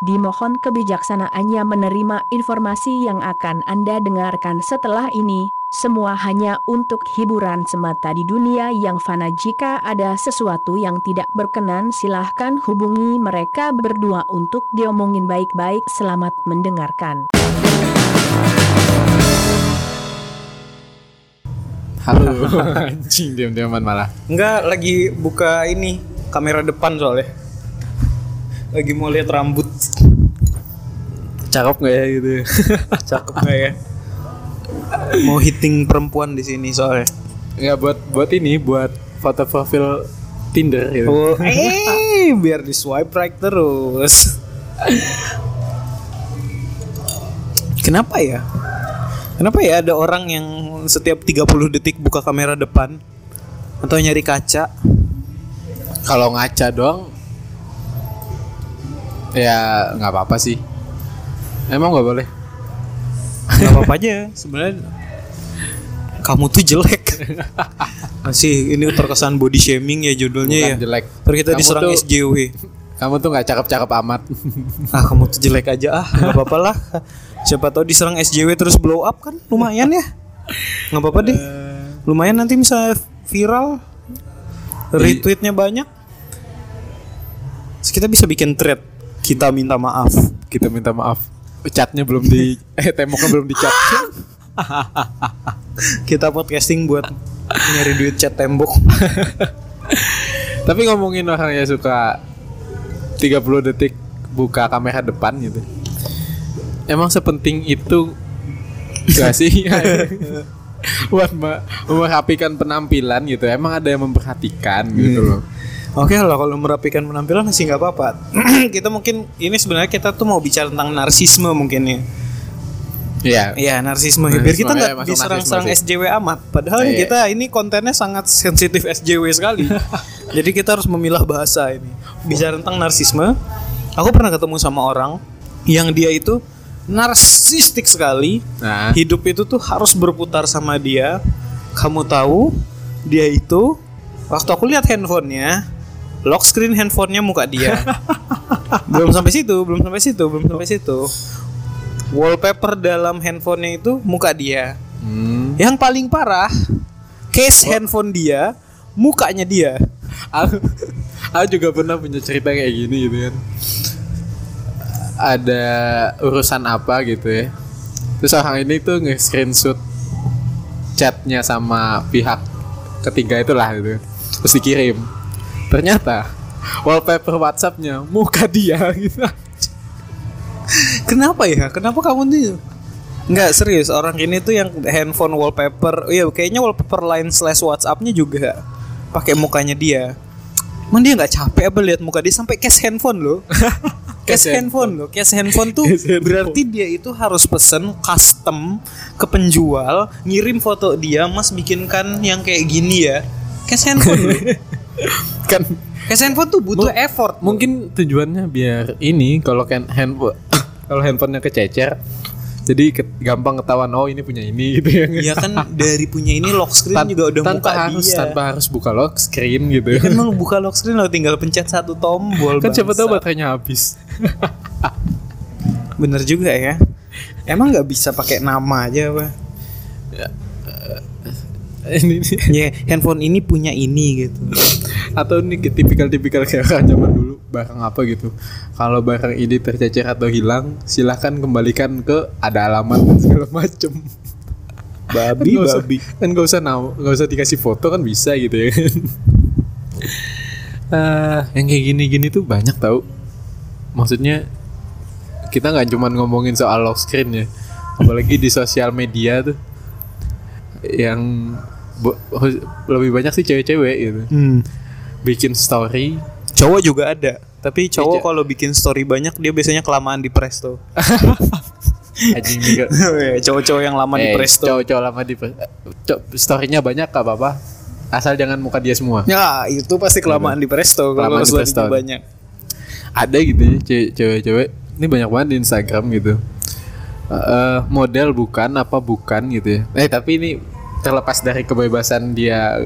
Dimohon kebijaksanaannya menerima informasi yang akan Anda dengarkan setelah ini, semua hanya untuk hiburan semata di dunia yang fana jika ada sesuatu yang tidak berkenan silahkan hubungi mereka berdua untuk diomongin baik-baik selamat mendengarkan. Halo. Anjing diam-diaman malah. Enggak, lagi buka ini kamera depan soalnya. Lagi mau lihat rambut. Cakep nggak ya gitu? Cakep nggak ya? Mau hitting perempuan di sini soalnya. Nggak buat buat ini buat foto profil Tinder gitu. Oh, eh, biar di swipe right terus. Kenapa ya? Kenapa ya ada orang yang setiap 30 detik buka kamera depan atau nyari kaca? Kalau ngaca doang ya nggak apa-apa sih. Emang nggak boleh? Gak apa-apa aja sebenarnya. Kamu tuh jelek. Masih ini terkesan body shaming ya judulnya Bukan ya. jelek. Ntar kita Kamu diserang tuh- SJW. Kamu tuh nggak cakep-cakep amat. Ah kamu tuh jelek aja ah nggak apa-apa lah. Siapa tahu diserang SJW terus blow up kan lumayan ya. Nggak apa-apa deh. Lumayan nanti misalnya viral, retweetnya banyak. Terus kita bisa bikin thread. Kita minta maaf. Kita minta maaf. Catnya belum di eh temboknya belum dicat. Kita podcasting buat nyari duit cat tembok. Tapi ngomongin orang yang suka 30 detik buka kamera depan gitu. Emang sepenting itu gak sih? Buat me- merapikan penampilan gitu. Emang ada yang memperhatikan gitu loh. Oke lah kalau merapikan penampilan masih nggak apa-apa. kita mungkin ini sebenarnya kita tuh mau bicara tentang narsisme mungkin ya. Iya. Iya narsisme. Narsisme, Biar kita nggak diserang-serang narsisme SJW amat. Padahal Iya. kita ini kontennya sangat sensitif SJW sekali. Jadi kita harus memilah bahasa ini. Bicara tentang narsisme. Aku pernah ketemu sama orang yang dia itu narsistik sekali. Nah, Hidup itu tuh harus berputar sama dia. Kamu tahu dia itu waktu aku lihat handphonenya lock screen handphonenya muka dia. belum sampai situ, belum sampai situ, belum sampai situ. Wallpaper dalam handphonenya itu muka dia. hmm, Yang paling parah, case handphone dia, mukanya dia. aku, aku juga pernah punya cerita kayak gini gitu kan. Ada urusan apa gitu ya. Terus orang ini tuh nge-screenshot chatnya sama pihak ketiga itulah gitu. Terus dikirim. Ternyata wallpaper WhatsAppnya muka dia gitu. Kenapa ya? Kenapa kamu tuh Enggak serius orang ini tuh yang handphone wallpaper, iya kayaknya wallpaper line slash WhatsAppnya juga pakai mukanya dia. Emang dia nggak capek apa lihat muka dia sampai case handphone loh. case Case handphone loh, case handphone tuh Case handphone. berarti dia itu harus pesen custom ke penjual, ngirim foto dia, Mas bikinkan yang kayak gini ya. Case handphone loh. kan Case handphone tuh butuh Mu- effort. mungkin tujuannya biar ini kalau kan handphone kalau handphonenya kececer jadi ke- gampang ketahuan oh ini punya ini gitu ya Iya kan dari punya ini lock screen Tan- juga udah tanpa muka harus dia. tanpa harus buka lock screen gitu Ya kan mau buka lock screen lo tinggal pencet satu tombol. kan siapa tahu baterainya habis Bener juga ya. Emang nggak bisa pakai nama aja apa? ini ini- Ya handphone ini punya ini gitu. atau ini tipikal-tipikal kayak zaman dulu barang apa gitu. Kalau barang ini tercecer atau hilang silahkan kembalikan ke ada alamat dan segala macem. Babi Nggak usah- babi. kan gak usah nama gak usah dikasih foto kan bisa gitu ya kan. Eh, yang kayak gini-gini tuh banyak tau. Maksudnya kita nggak cuman ngomongin soal lock screen ya. Apalagi di sosial media tuh. Yang lebih banyak sih cewek-cewek gitu Hmm. bikin story Cowok juga ada. Tapi cowok Iya. kalau bikin story banyak dia biasanya kelamaan di Presto. anjing juga Cowok-cowok yang lama di Eh, Presto. cowok-cowok lama di Presto storynya banyak gak apa-apa asal jangan muka dia semua Ya itu pasti kelamaan di Presto kalau Kelamaan di story Presto. banyak. ada gitu ya ce- cewek-cewek ini banyak banget di Instagram gitu Eh, model bukan apa bukan gitu ya eh tapi ini terlepas dari kebebasan dia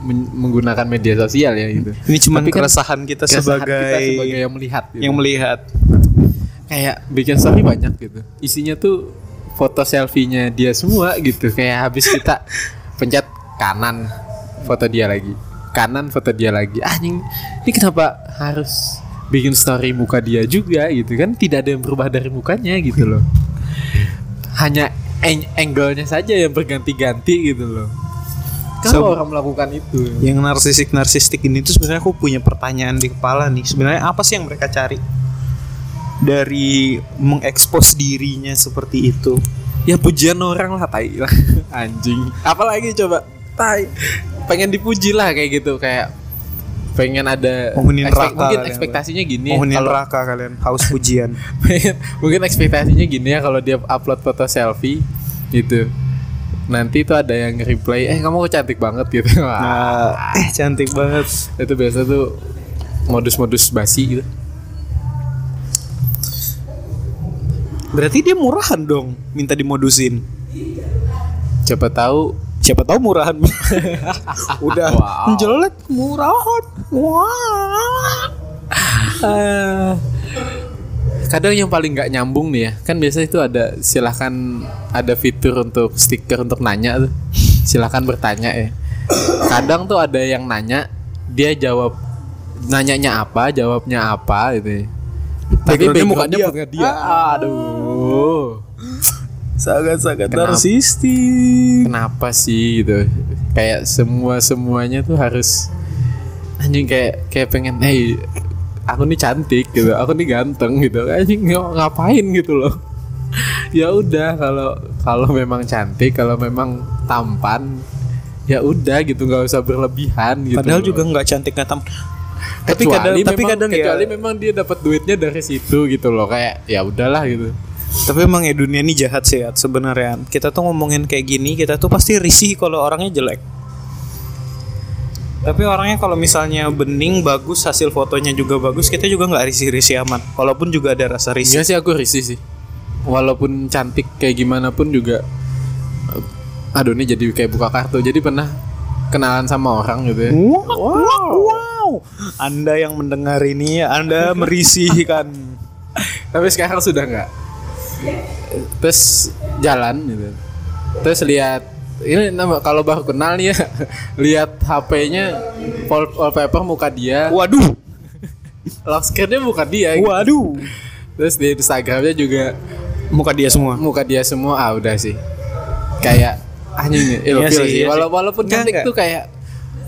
men- menggunakan media sosial ya gitu. Ini cuma Tapi kan keresahan kita Keresahan sebagai, kita sebagai yang melihat gitu. yang melihat. kayak bikin story banyak gitu. Isinya tuh foto selfie-nya dia semua gitu. Kayak habis kita pencet kanan foto dia lagi. Kanan foto dia lagi. Anjing ini kenapa harus bikin story muka dia juga gitu kan? Tidak ada yang berubah dari mukanya gitu loh. Hanya angle-nya saja yang berganti-ganti gitu loh. Kenapa So- orang melakukan itu? Yang narsistik narsistik ini tuh sebenarnya aku punya pertanyaan di kepala nih. Sebenarnya apa sih yang mereka cari dari mengekspos dirinya seperti itu? ya pujian orang lah tai lah. Anjing. Apalagi coba tai. Pengen dipuji lah kayak gitu kayak pengen ada Penghuni ekspek- neraka mungkin kalian, ekspektasinya gini Penghuni kalau neraka kalian haus pujian. pengen- mungkin ekspektasinya gini ya kalau dia upload foto selfie gitu nanti tuh ada yang reply eh kamu kok cantik banget gitu Nah, eh cantik banget. itu biasa tuh modus-modus basi gitu Berarti dia murahan dong, minta dimodusin. siapa tahu Siapa tahu murahan. Udah Wow. jelek murahan. Wah. Kadang yang paling nggak nyambung nih ya kan biasa itu ada silahkan ada fitur untuk stiker untuk nanya tuh silahkan bertanya ya kadang tuh ada yang nanya dia jawab nanyanya apa jawabnya apa gitu ya. tapi Backgroundnya muka backgroundnya dia. bukan dia aduh Sangat-sangat Kenapa? narsistik. kenapa sih gitu kayak semua semuanya tuh harus anjing kayak kayak pengen hey aku nih cantik gitu aku nih ganteng gitu anjing ng- ngapain gitu loh ya udah kalau kalau memang cantik kalau memang tampan ya udah gitu nggak usah berlebihan gitu Padahal loh. juga nggak cantik nggak tam. Tapi kadang, tapi memang- kadang ya. kecuali memang dia dapat duitnya dari situ gitu loh kayak ya udahlah gitu Tapi emang ya dunia ini jahat sih ya sebenarnya. Kita tuh ngomongin kayak gini, kita tuh pasti risih kalau orangnya jelek. Tapi orangnya kalau misalnya bening bagus, hasil fotonya juga bagus, kita juga nggak risih-risih amat. Walaupun juga ada rasa risih. Iya sih aku risih sih. Walaupun cantik kayak gimana pun juga eh, aduh ini jadi kayak buka kartu. Jadi pernah kenalan sama orang gitu ya. Wow, wow, wow. Anda yang mendengar ini, Anda merisihkan. Tapi sekarang sudah enggak. Terus jalan gitu. Terus lihat ini nama kalau baru kenal nih ya, lihat HP-nya wall- wallpaper muka dia, Waduh, lock screen-nya muka dia. gitu. waduh. Terus di Instagramnya juga Muka dia semua. muka dia semua ah udah sih kayak anjing ilfil Iya sih, sih, iya. Walau- walaupun cantik enggak. tuh kayak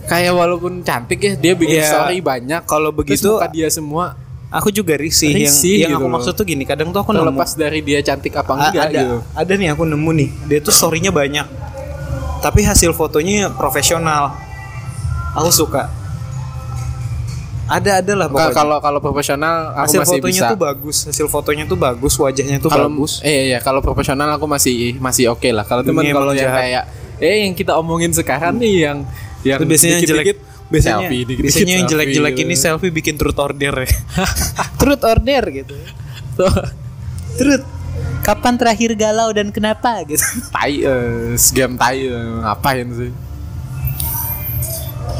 kayak walaupun cantik ya dia bikin Iya. story banyak Kalau terus begitu, muka dia semua Aku juga risih, Risih yang yang gitu aku loh. maksud tuh gini, kadang tuh aku nemu terlepas dari dia cantik apa enggak ada gitu ada nih aku nemu nih dia tuh storynya banyak tapi hasil fotonya profesional. Aku suka. Ada ada lah pokoknya. kalau kalau profesional aku hasil masih fotonya bisa. tuh bagus. Hasil fotonya tuh bagus wajahnya tuh kalau bagus. eh iya. Kalau profesional aku masih masih oke lah. Kalau teman Dunia kalau yang jahat. kayak eh yang kita omongin sekarang nih yang yang Itu biasanya yang jelek. Dikit-dikit biasanya selfie, dikit-dikit biasanya yang selfie jelek-jelek gitu. ini selfie bikin truth order ya. Truth order gitu. Truth kapan terakhir galau dan kenapa gitu? Tai eh, game tai eh, ngapain sih?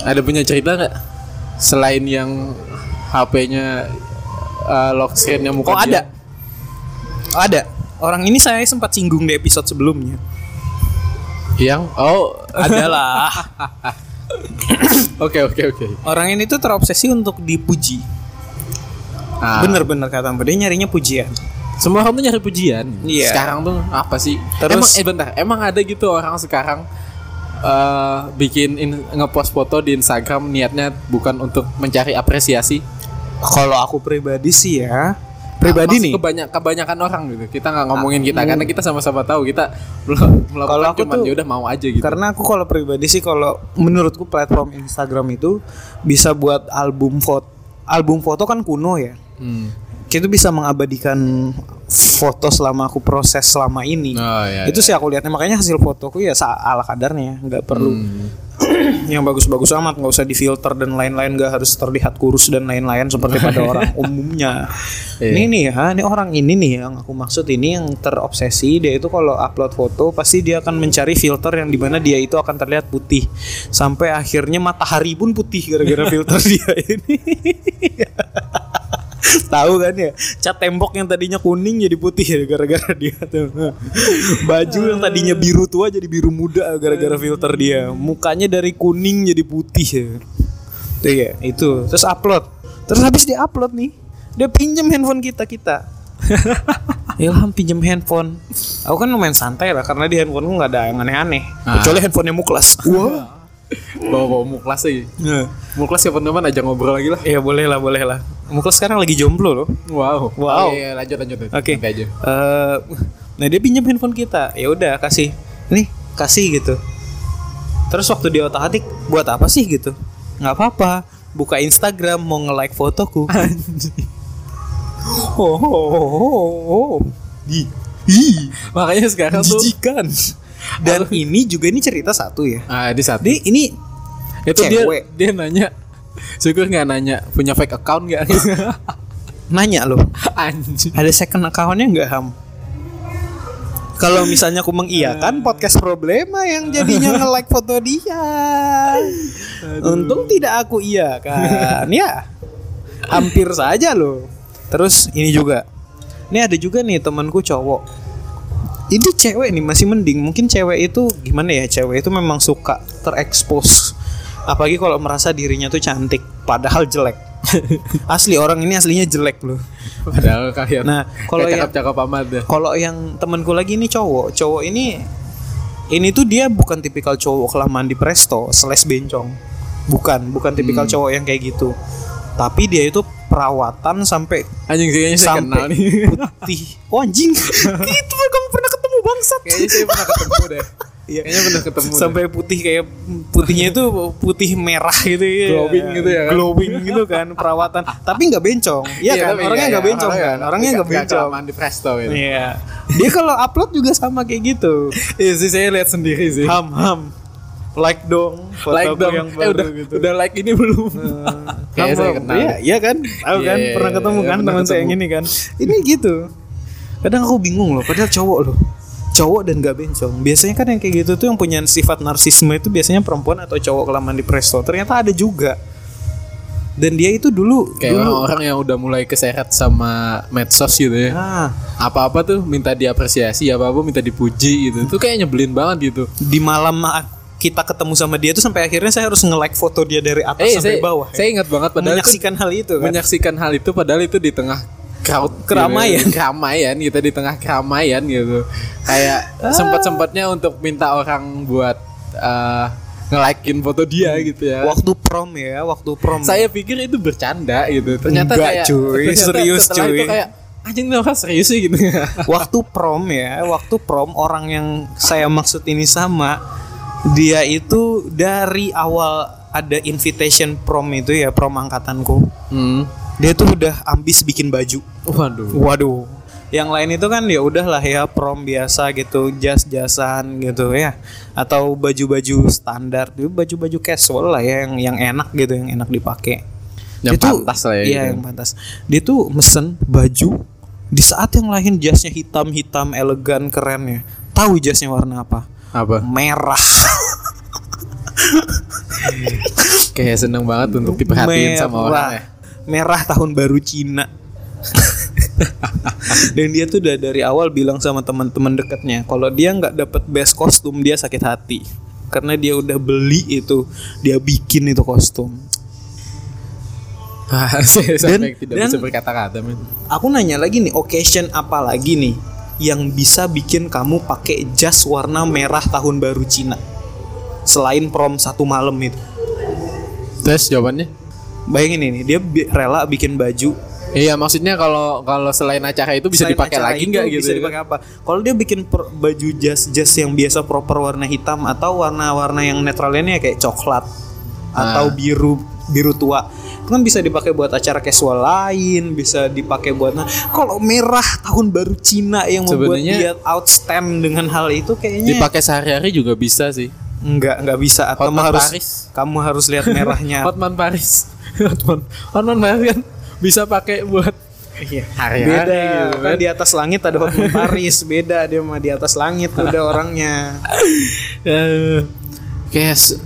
Ada punya cerita nggak? Selain yang HP-nya eh, lock screen-nya muka oh ada. Dia? oh, ada. Orang ini saya sempat singgung di episode sebelumnya. Yang? Oh. Adalah. Oke oke oke. Orang ini tuh terobsesi untuk dipuji. Ah, Bener-bener kata Mbak. Dia nyarinya pujian semua orang tuh nyari pujian. Iya. sekarang tuh apa sih? Terus- emang eh bentar. Emang ada gitu orang sekarang eh bikin in, ngepost foto di Instagram niatnya bukan untuk mencari apresiasi? Kalau aku pribadi sih ya Pribadi Maksud nih. kebanyak kebanyakan orang gitu. Kita nggak ngomongin kita karena kita sama-sama tahu kita mel- melakukan Kalau aku cuman ya udah mau aja gitu. Karena aku kalau pribadi sih Kalau menurutku platform Instagram itu Bisa buat album foto Album foto kan kuno ya. Hmm. Kita bisa mengabadikan foto selama aku proses selama ini. Oh, iya, Itu sih aku lihatnya Makanya hasil fotoku ya ala kadarnya nggak perlu Hmm. yang bagus-bagus amat. Nggak usah difilter dan lain-lain nggak harus terlihat kurus dan lain-lain seperti pada orang umumnya. Iya. ini nih ya ini orang ini nih yang aku maksud. Ini yang terobsesi. Dia itu kalau upload foto pasti dia akan mencari filter yang di mana dia itu akan terlihat putih. Sampai akhirnya matahari pun putih gara-gara filter dia ini Tahu kan ya, cat tembok yang tadinya kuning jadi putih ya gara-gara dia tuh. Baju yang tadinya biru tua jadi biru muda gara-gara filter dia. Mukanya dari kuning jadi putih ya. Tuh ya, itu. Terus upload. Terus habis dia upload nih, dia pinjam handphone kita kita. Ilham pinjam handphone. Aku kan lumayan santai lah karena di handphone nggak ada yang aneh-aneh. Ah. Kecuali handphonenya Muklas. Wah. Bawa bawa muklas lagi Nah. muklas kapan-kapan aja ngobrol lagi lah Iya boleh lah, boleh lah. Muklas sekarang lagi jomblo loh. wow Wow. Oh, iya, lanjut lanjut Oke. Nanti aja Eh, nah dia pinjam handphone kita. Ya udah kasih. Nih, kasih gitu. Terus waktu dia otak atik buat apa sih gitu? nggak apa-apa. Buka Instagram mau nge-like fotoku. oh, oh, oh, oh, oh. Ih, ih, makanya sekarang tuh jijikan. Dan ini juga ini cerita satu ya. ah di satu Dia ini itu dia cewek. dia nanya syukur nggak nanya punya fake account nggak nanya loh, anjing ada second accountnya nggak ham? Kalau misalnya aku mengiyakan podcast problema yang jadinya nge-like foto dia. Untung tidak aku iya kan. Ya. Hampir saja loh. Terus ini juga. Ini ada juga nih temanku cowok. Ini cewek nih masih mending. Mungkin cewek itu gimana ya? Cewek itu memang suka terekspos. Apalagi kalau merasa dirinya tuh cantik padahal jelek. Asli orang ini aslinya jelek loh. padahal kalian Nah, kalau yang cakap cakap amat dah kalau yang temanku lagi ini cowok, cowok ini ini tuh dia bukan tipikal cowok kelamaan di presto, slash bencong. Bukan, bukan tipikal cowok yang kayak gitu. Tapi dia itu perawatan sampai anjing sih kayaknya saya kenal sampai nih putih. Oh anjing, itu kamu pernah bangsat. kayaknya saya pernah ketemu deh Iya. kayaknya pernah ketemu deh. sampai putih kayak putihnya itu putih merah gitu ya. Glowing gitu ya kan? Glowing gitu kan perawatan. Tapi nggak bencong. Iya kan? tapi Orangnya iya, nggak iya, bencong kan? Orangnya nggak bencong. kelamaan di presto gitu Iya. Dia kalau upload juga sama kayak gitu. iya sih saya lihat sendiri sih Ham ham. Like dong fotoku like dong yang eh baru udah gitu. udah like ini belum Ham, saya kenal Iya, iya kan? Tahu kan? Iya, Pernah ketemu iya, kan teman saya yang ini kan. Ini gitu. Kadang aku bingung loh, padahal cowok loh. Cowok dan gak bencong. Biasanya kan yang kayak gitu tuh yang punya sifat narsisme itu biasanya perempuan atau cowok kelamaan di presto. Ternyata ada juga. Dan dia itu dulu kayak dulu orang-orang yang udah mulai keseret sama medsos gitu ya ah, apa-apa tuh minta diapresiasi apa-apa minta dipuji gitu itu kayak nyebelin banget gitu di malam kita ketemu sama dia tuh sampai akhirnya saya harus nge-like foto dia dari atas eh sampai saya, bawah. ya. saya ingat banget padahal itu, menyaksikan hal itu kan. menyaksikan hal itu padahal itu di tengah crowd Keramaian. gitu. keramaian kita di tengah keramaian gitu kayak Ah. sempat sempatnya untuk minta orang buat eh, nge-likein foto dia gitu ya Waktu prom ya, waktu prom. saya pikir itu bercanda gitu ternyata Enggak, kayak cuy. ternyata Serius, setelah itu cuy. kayak anjing ini orang serius sih gitu waktu prom ya, waktu prom orang yang saya maksud ini sama dia itu dari awal ada invitation prom itu ya prom angkatanku. hmm. Dia tuh udah ambis bikin baju. waduh Waduh. Yang lain itu kan ya udahlah ya prom biasa gitu, jas-jasan gitu ya. Atau baju-baju standar, Dia baju-baju casual lah ya yang yang enak gitu, yang enak dipakai. Yang Dia tuh- pantas lah ya Iya, gitu. yang pantas. Dia tuh mesen baju di saat yang lain jasnya hitam-hitam elegan keren ya. Tahu jasnya warna apa? apa Merah. kayak seneng banget untuk diperhatiin sama orang ya Merah tahun baru Cina. Dan dia tuh udah dari awal bilang sama teman-teman dekatnya, kalau dia nggak dapet best kostum dia sakit hati. Karena dia udah beli itu, dia bikin itu kostum. saya sampai Dan- tidak dan- bisa berkata-kata men Aku nanya lagi nih, occasion apa lagi nih yang bisa bikin kamu pakai jas warna merah tahun baru Cina? Selain prom satu malam itu. terus jawabannya Bayangin ini, dia bi- rela bikin baju iya maksudnya kalau kalau selain acara itu bisa Selain dipakai lagi nggak gitu Bisa dipakai apa? Kalau dia bikin per- baju jas-jas yang biasa proper warna hitam atau warna-warna yang netralnya kayak coklat atau Ah. biru biru tua. Itu kan bisa dipakai buat acara casual lain, bisa dipakai buat nah, kalau merah tahun baru Cina yang membuat Sebenarnya- dia outstand dengan hal itu kayaknya dipakai sehari-hari juga bisa sih enggak enggak bisa atau Hotman harus Paris. kamu harus lihat merahnya. Hotman Paris Hotman Hotman Paris kan bisa pakai buat Iya. hari-hari Beda gitu kan di atas langit ada Hotman Paris, beda dia mah di atas langit udah orangnya. Eh, se-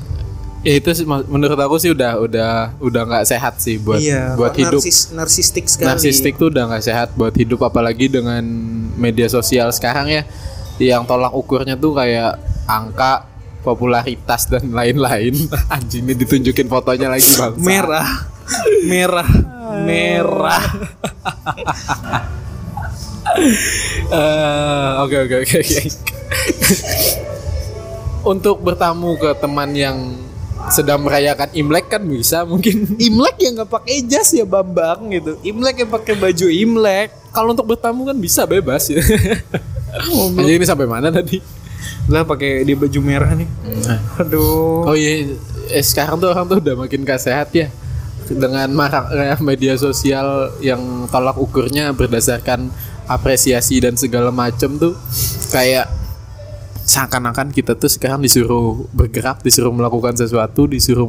Ya itu menurut aku sih udah udah udah nggak sehat sih buat iya, buat kok hidup. narsis- narsistik sekali. Narsistik tuh udah nggak sehat buat hidup apalagi dengan media sosial sekarang ya yang tolak ukurnya tuh kayak angka popularitas dan lain-lain. Anjing ini ditunjukin fotonya lagi bang merah, merah, merah. Eh, oke oke oke oke. Untuk bertamu ke teman yang sedang merayakan Imlek kan bisa mungkin. Imlek yang nggak pakai jas ya Bambang gitu. Imlek yang pakai baju Imlek. kalau untuk bertamu kan bisa bebas. Ya Anjing ini sampai mana tadi Lah pakai di baju merah nih. Aduh. Oh iya, eh, sekarang tuh orang tuh udah makin gak sehat ya dengan maraknya media sosial yang tolak ukurnya berdasarkan apresiasi dan segala macam tuh kayak seakan-akan kita tuh sekarang disuruh bergerak, disuruh melakukan sesuatu, disuruh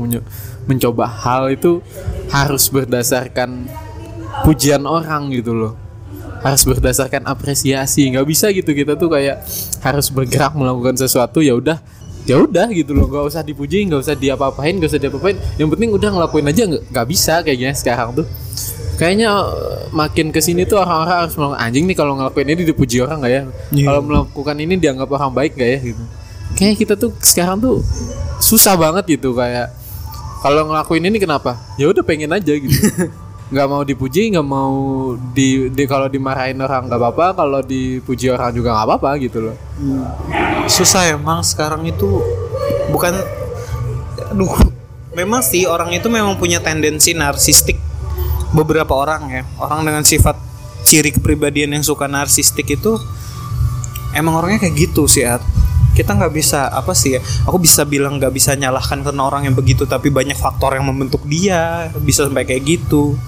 mencoba hal itu harus berdasarkan pujian orang gitu loh harus berdasarkan apresiasi. Nggak bisa gitu kita tuh kayak harus bergerak melakukan sesuatu ya udah ya udah gitu loh. Nggak usah dipuji nggak usah diapa-apain nggak usah diapa-apain. Yang penting udah ngelakuin aja nggak nggak bisa kayaknya sekarang tuh. Kayaknya eh, makin ke sini tuh orang-orang harus melakukan anjing nih kalau ngelakuin ini dipuji orang nggak ya? Iya. kalau melakukan ini dianggap orang baik nggak ya? Gitu. Kayak kita tuh sekarang tuh susah banget gitu kayak kalau ngelakuin ini kenapa? Ya udah pengen aja gitu nggak mau dipuji nggak mau di, di kalau dimarahin orang nggak apa-apa kalau dipuji orang juga nggak apa-apa gitu loh. Susah emang sekarang itu. Bukan aduh memang sih orang itu memang punya tendensi narsistik beberapa orang ya. Orang dengan sifat ciri kepribadian yang suka narsistik itu emang orangnya kayak gitu sih At. kita nggak bisa apa sih ya aku bisa bilang nggak bisa nyalahkan karena orang yang begitu tapi banyak faktor yang membentuk dia bisa sampai kayak gitu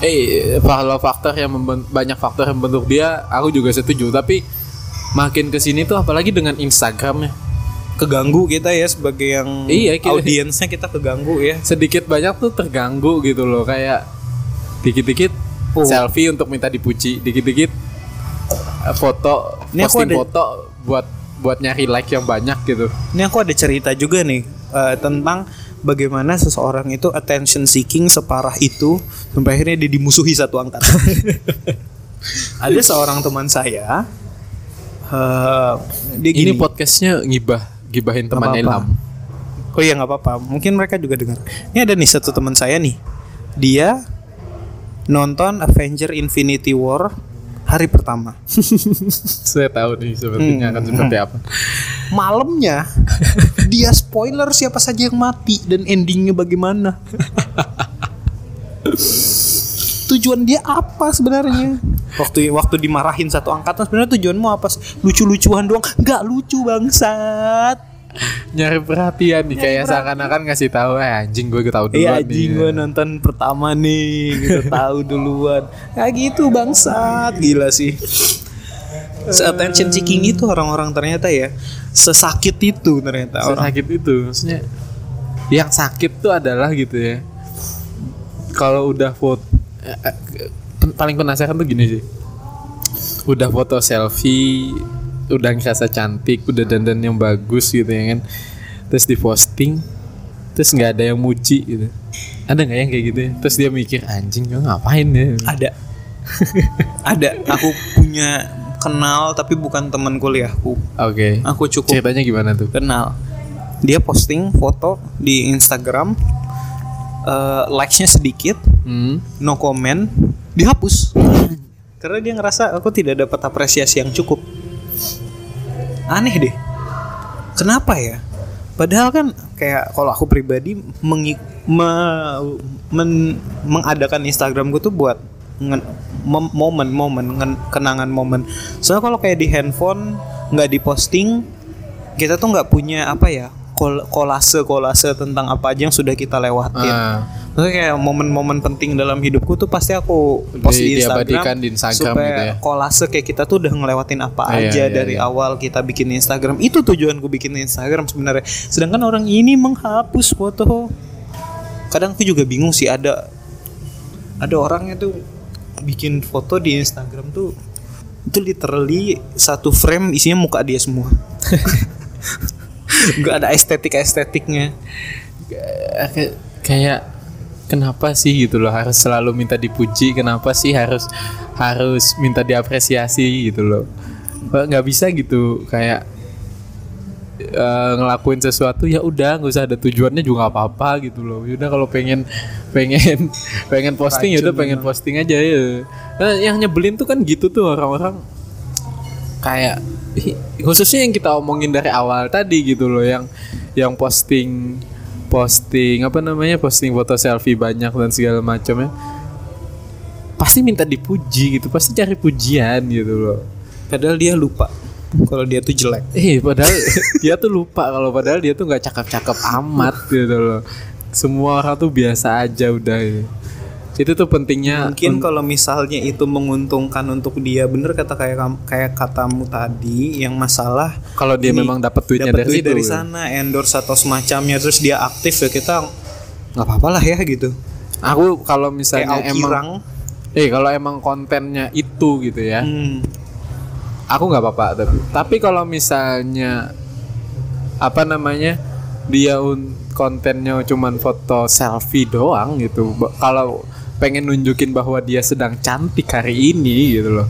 eh kalau faktor yang banyak faktor yang membentuk dia aku juga setuju. Tapi makin ke sini tuh apalagi dengan Instagramnya keganggu kita ya sebagai yang Iya, kita- audiensnya kita keganggu ya. Sedikit banyak tuh terganggu gitu loh kayak dikit-dikit Oh. selfie untuk minta dipuji dikit-dikit eh, foto Ini aku posting ada- foto buat buat nyari like yang banyak gitu. Ini aku ada cerita juga nih eh, tentang bagaimana seseorang itu attention seeking separah itu sampai akhirnya dia dimusuhi satu angkatan. ada seorang teman saya, eh, dia ini gini. podcastnya ngibah gibahin teman. Ilham Oh iya nggak apa-apa, mungkin mereka juga dengar. Ini ada nih satu teman saya nih, dia nonton Avenger Infinity War hari pertama. saya tahu nih sepertinya Hmm. akan seperti apa Malamnya dia spoiler siapa saja yang mati dan endingnya bagaimana. Tujuan dia apa sebenarnya? Waktu waktu dimarahin satu angkatan sebenarnya tujuanmu apa? Lucu-lucuan doang? Nggak lucu bangsat. Nyari perhatian nih kayak seakan-akan ngasih tahu eh anjing gue tahu duluan Iya nih. anjing gue nonton pertama nih gitu tahu duluan. Kayak gitu bangsat gila sih. Se-attention seeking itu orang-orang ternyata ya sesakit itu ternyata orang. sakit itu maksudnya yang sakit tuh adalah gitu ya kalau udah foto paling penasaran tuh gini sih udah foto selfie udah ngerasa cantik udah dandan yang bagus gitu ya kan terus diposting terus nggak ada yang muji gitu ada nggak yang kayak gitu ya? terus dia mikir anjing gue ngapain ya Ada. Ada. Aku punya kenal tapi bukan teman kuliahku. oke Aku cukup ceritanya gimana tuh kenal. Dia posting foto di Instagram eh, likes-nya sedikit, hmm. no comment, dihapus. Karena dia ngerasa aku tidak dapat apresiasi yang cukup. Aneh deh. Kenapa ya? Padahal kan kayak kalau aku pribadi mengi- me- men- mengadakan Instagramku tuh buat momen-momen kenangan momen. Soalnya kalau kayak di handphone nggak diposting, kita tuh nggak punya apa ya kol- kolase kolase tentang apa aja yang sudah kita lewatin. Ah. Maksudnya kayak momen-momen penting dalam hidupku tuh pasti aku post Di- di, Instagram, di Instagram supaya gitu ya. kolase kayak kita tuh udah ngelewatin apa Ah, iya, aja iya, dari iya. awal kita bikin Instagram. Itu tujuanku bikin Instagram sebenarnya. Sedangkan orang ini menghapus foto. Kadang aku juga bingung sih ada ada orangnya tuh bikin foto di Instagram tuh itu literally satu frame isinya muka dia semua. Gak ada estetik estetiknya. Kayak kenapa sih gitu loh harus selalu minta dipuji kenapa sih harus harus minta diapresiasi gitu loh. Nggak bisa gitu kayak eh, ngelakuin sesuatu ya udah nggak usah ada tujuannya juga nggak apa-apa gitu loh. Ya udah kalau pengen pengen pengen posting ya udah pengen posting aja ya. Nah, yang nyebelin tuh kan gitu tuh orang-orang. Kayak khususnya yang kita omongin dari awal tadi gitu loh yang yang posting posting apa namanya posting foto selfie banyak dan segala macamnya pasti minta dipuji gitu pasti cari pujian gitu loh Padahal dia lupa kalau dia tuh jelek. eh padahal dia tuh lupa kalau padahal dia tuh nggak cakep-cakep amat gitu loh semua orang tuh biasa aja udah gitu. Itu tuh pentingnya Mungkin kalau misalnya itu menguntungkan untuk dia, bener kata kayak kayak katamu tadi, yang masalah kalau dia ini memang dapat duitnya dapat dari duit dari sana, endorse atau semacamnya, terus dia aktif ya kita nggak apa-apa lah ya gitu. aku kalau Kayak misalnya emang Aukirang, eh kalau emang kontennya itu gitu ya. Hmm, aku nggak apa-apa tapi tapi kalau misalnya apa namanya dia un, kontennya cuman foto selfie doang gitu kalau pengen nunjukin bahwa dia sedang cantik hari ini gitu loh.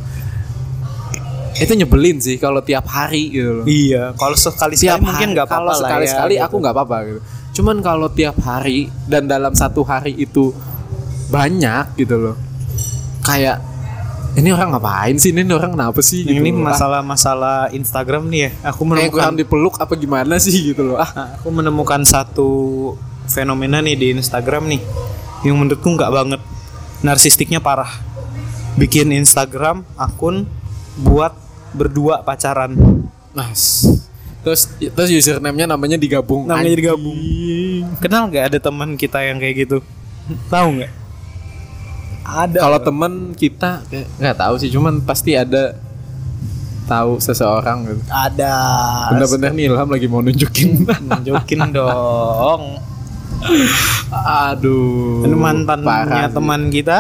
Itu nyebelin sih kalau tiap hari gitu loh. Iya. Kalau sekali tiap sekali mungkin nggak apa-apa kalau lah sekali ya, sekali gitu. aku nggak apa-apa gitu. Cuman kalau tiap hari dan dalam satu hari itu banyak gitu loh. Kayak ini orang ngapain sih? Ini orang kenapa sih? Yang gitu ini. Ah, masalah-masalah Instagram nih ya. Aku kayak kurang menemukan dipeluk apa gimana sih gitu loh. Ah. Nah, aku menemukan satu fenomena nih di Instagram nih yang menurutku nggak banget narsistiknya parah. Bikin Instagram akun buat berdua pacaran. Nah terus terus username-nya namanya digabung. Namanya Anjing. digabung. Kenal nggak ada teman kita yang kayak gitu? Tahu nggak? Ada. Kalau temen kita nggak tahu sih cuman pasti ada tahu seseorang gitu. Ada. Bener-bener nih Ilham lagi mau nunjukin. Nunjukin dong aduh ini mantannya sih. teman kita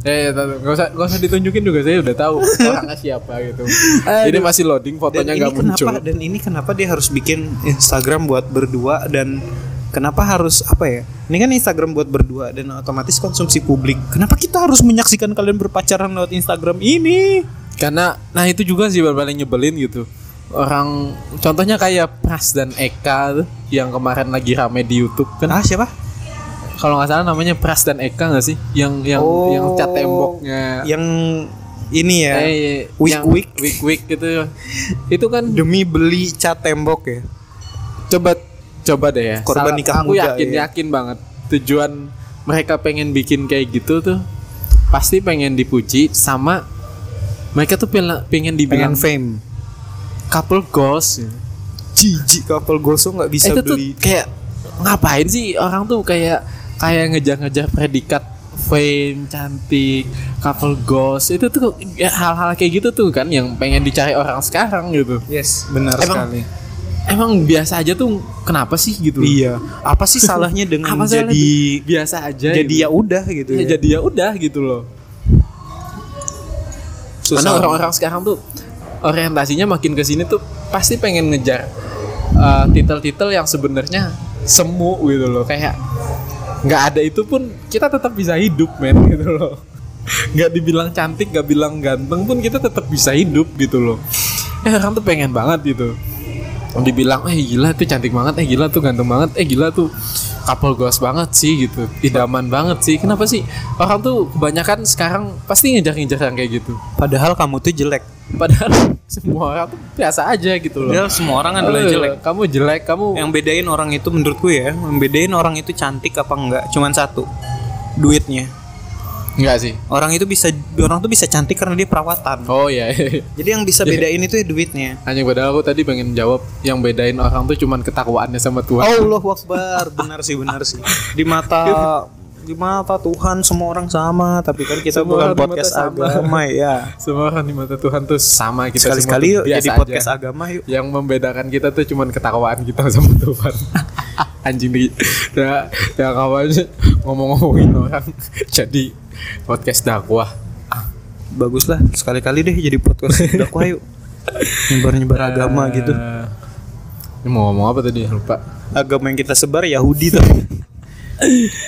Eh, nggak usah nggak usah ditunjukin juga saya udah tahu orangnya siapa gitu. Ini masih loading fotonya nggak muncul. kenapa dan ini kenapa dia harus bikin Instagram buat berdua dan kenapa harus apa ya ini kan Instagram buat berdua dan otomatis konsumsi publik kenapa kita harus menyaksikan kalian berpacaran lewat Instagram ini Karena nah itu juga sih paling nyebelin gitu. Orang contohnya kayak Pras dan Eka tuh yang kemarin lagi rame di YouTube kan. ah siapa Kalau nggak salah namanya Pras dan Eka nggak sih? Yang yang Oh, yang cat temboknya. yang ini ya eh, yang Wik. Wik Wik gitu. Itu kan demi beli cat tembok ya coba coba deh ya. Korban Salah- nikah aku muda, yakin ya. yakin banget tujuan mereka pengen bikin kayak gitu tuh pasti pengen dipuji sama mereka tuh pengen, pengen dibilang pengen fame couple goals. Jijik couple gosong nggak bisa itu tuh beli. kayak ngapain sih orang tuh kayak kayak ngejar-ngejar predikat fame cantik couple goals itu tuh ya, hal-hal kayak gitu tuh kan yang pengen dicari orang sekarang gitu. Yes benar Emang- sekali. emang biasa aja tuh kenapa sih gitu? Iya. Apa sih salahnya dengan Apa salahnya jadi tuh? biasa aja jadi gitu. ya udah gitu Ya, ya, jadi ya udah gitu loh. Karena orang-orang sekarang tuh orientasinya makin ke sini tuh pasti pengen ngejar uh, titel-titel yang sebenarnya semu gitu loh. Kayak nggak ada itu pun kita tetap bisa hidup men gitu loh. Nggak dibilang cantik nggak bilang ganteng pun kita tetap bisa hidup gitu loh. Eh orang tuh pengen banget gitu. Dibilang eh gila tuh cantik banget eh gila tuh ganteng banget eh gila tuh couple goals banget sih gitu. Idaman banget sih. Kenapa sih? Orang tuh kebanyakan sekarang pasti ngejar-ngejar kayak gitu. Padahal kamu tuh jelek padahal semua orang tuh biasa aja gitu loh. Padahal semua orang adalah Eh, jelek. kamu jelek kamu yang bedain orang itu menurutku ya membedain orang itu cantik apa enggak cuman satu duitnya. Enggak sih. Orang itu bisa orang tuh bisa cantik karena dia perawatan. Oh iya. Jadi yang bisa bedain itu ya duitnya. Hanya padahal aku tadi pengen jawab yang bedain orang tuh cuman ketakwaannya sama Tuhan. Allah Akbar. Benar sih benar sih. Di mata di mata Tuhan semua orang sama. Tapi kan kita Semua bukan podcast sama. agama ya. Semua orang di mata Tuhan tuh sama. Kita sekali sekali yuk jadi aja. podcast agama yuk. Yang membedakan kita tuh cuman ketakwaan kita sama Tuhan. Anjing di ya, ya kawannya ngomong-ngomongin orang. Jadi podcast dakwah. Bagus lah sekali kali deh jadi podcast dakwah yuk. Nyebar nyebar agama gitu. Ini mau ngomong apa tadi? Lupa. agama yang kita sebar Yahudi tuh.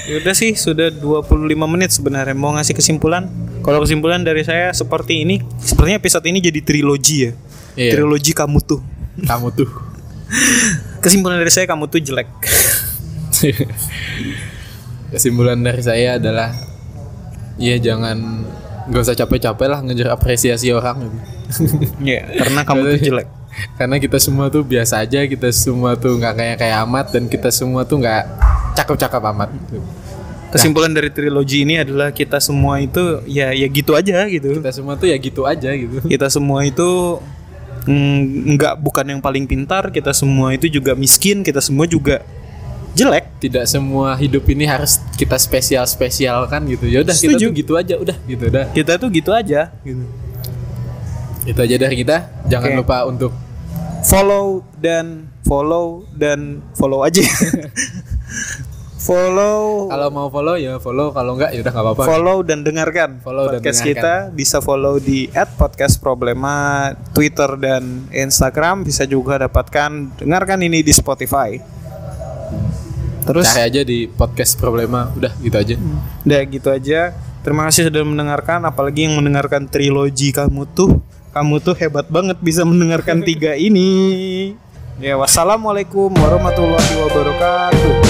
Ya udah sih sudah 25 menit sebenarnya mau ngasih kesimpulan. Kalau kesimpulan dari saya seperti ini, sepertinya episode ini jadi trilogi ya. Iya. Trilogi kamu tuh. Kamu tuh. Kesimpulan dari saya kamu tuh jelek. Kesimpulan dari saya adalah ya jangan nggak usah capek-capek lah ngejar apresiasi orang gitu. Ya, karena kamu tuh jelek. Karena kita semua tuh biasa aja, kita semua tuh nggak kayak kayak amat dan kita semua tuh nggak cakep-cakep amat. gitu. Kesimpulan dari trilogi ini adalah kita semua itu ya ya gitu aja gitu. Kita semua tuh ya gitu aja gitu. Kita semua itu mm, nggak bukan yang paling pintar, kita semua itu juga miskin, kita semua juga jelek. Tidak semua hidup ini harus kita spesial spesial kan gitu. Ya udah kita tuh gitu aja, udah gitu udah. Kita tuh gitu aja gitu. Itu aja dari kita. Jangan Oke. lupa untuk follow dan follow dan follow aja. follow kalau mau follow ya follow, kalau enggak ya udah nggak apa-apa. follow dan dengarkan Follow dan podcast dengarkan. kita bisa follow di @podcastproblema Twitter dan Instagram bisa juga dapatkan dengarkan ini di Spotify. Terus Cari aja di podcast problema, udah gitu aja. udah gitu aja. Terima kasih sudah mendengarkan apalagi yang mendengarkan trilogi kamu tuh. Kamu tuh hebat banget bisa mendengarkan tiga ini. Ya wassalamualaikum warahmatullahi wabarakatuh.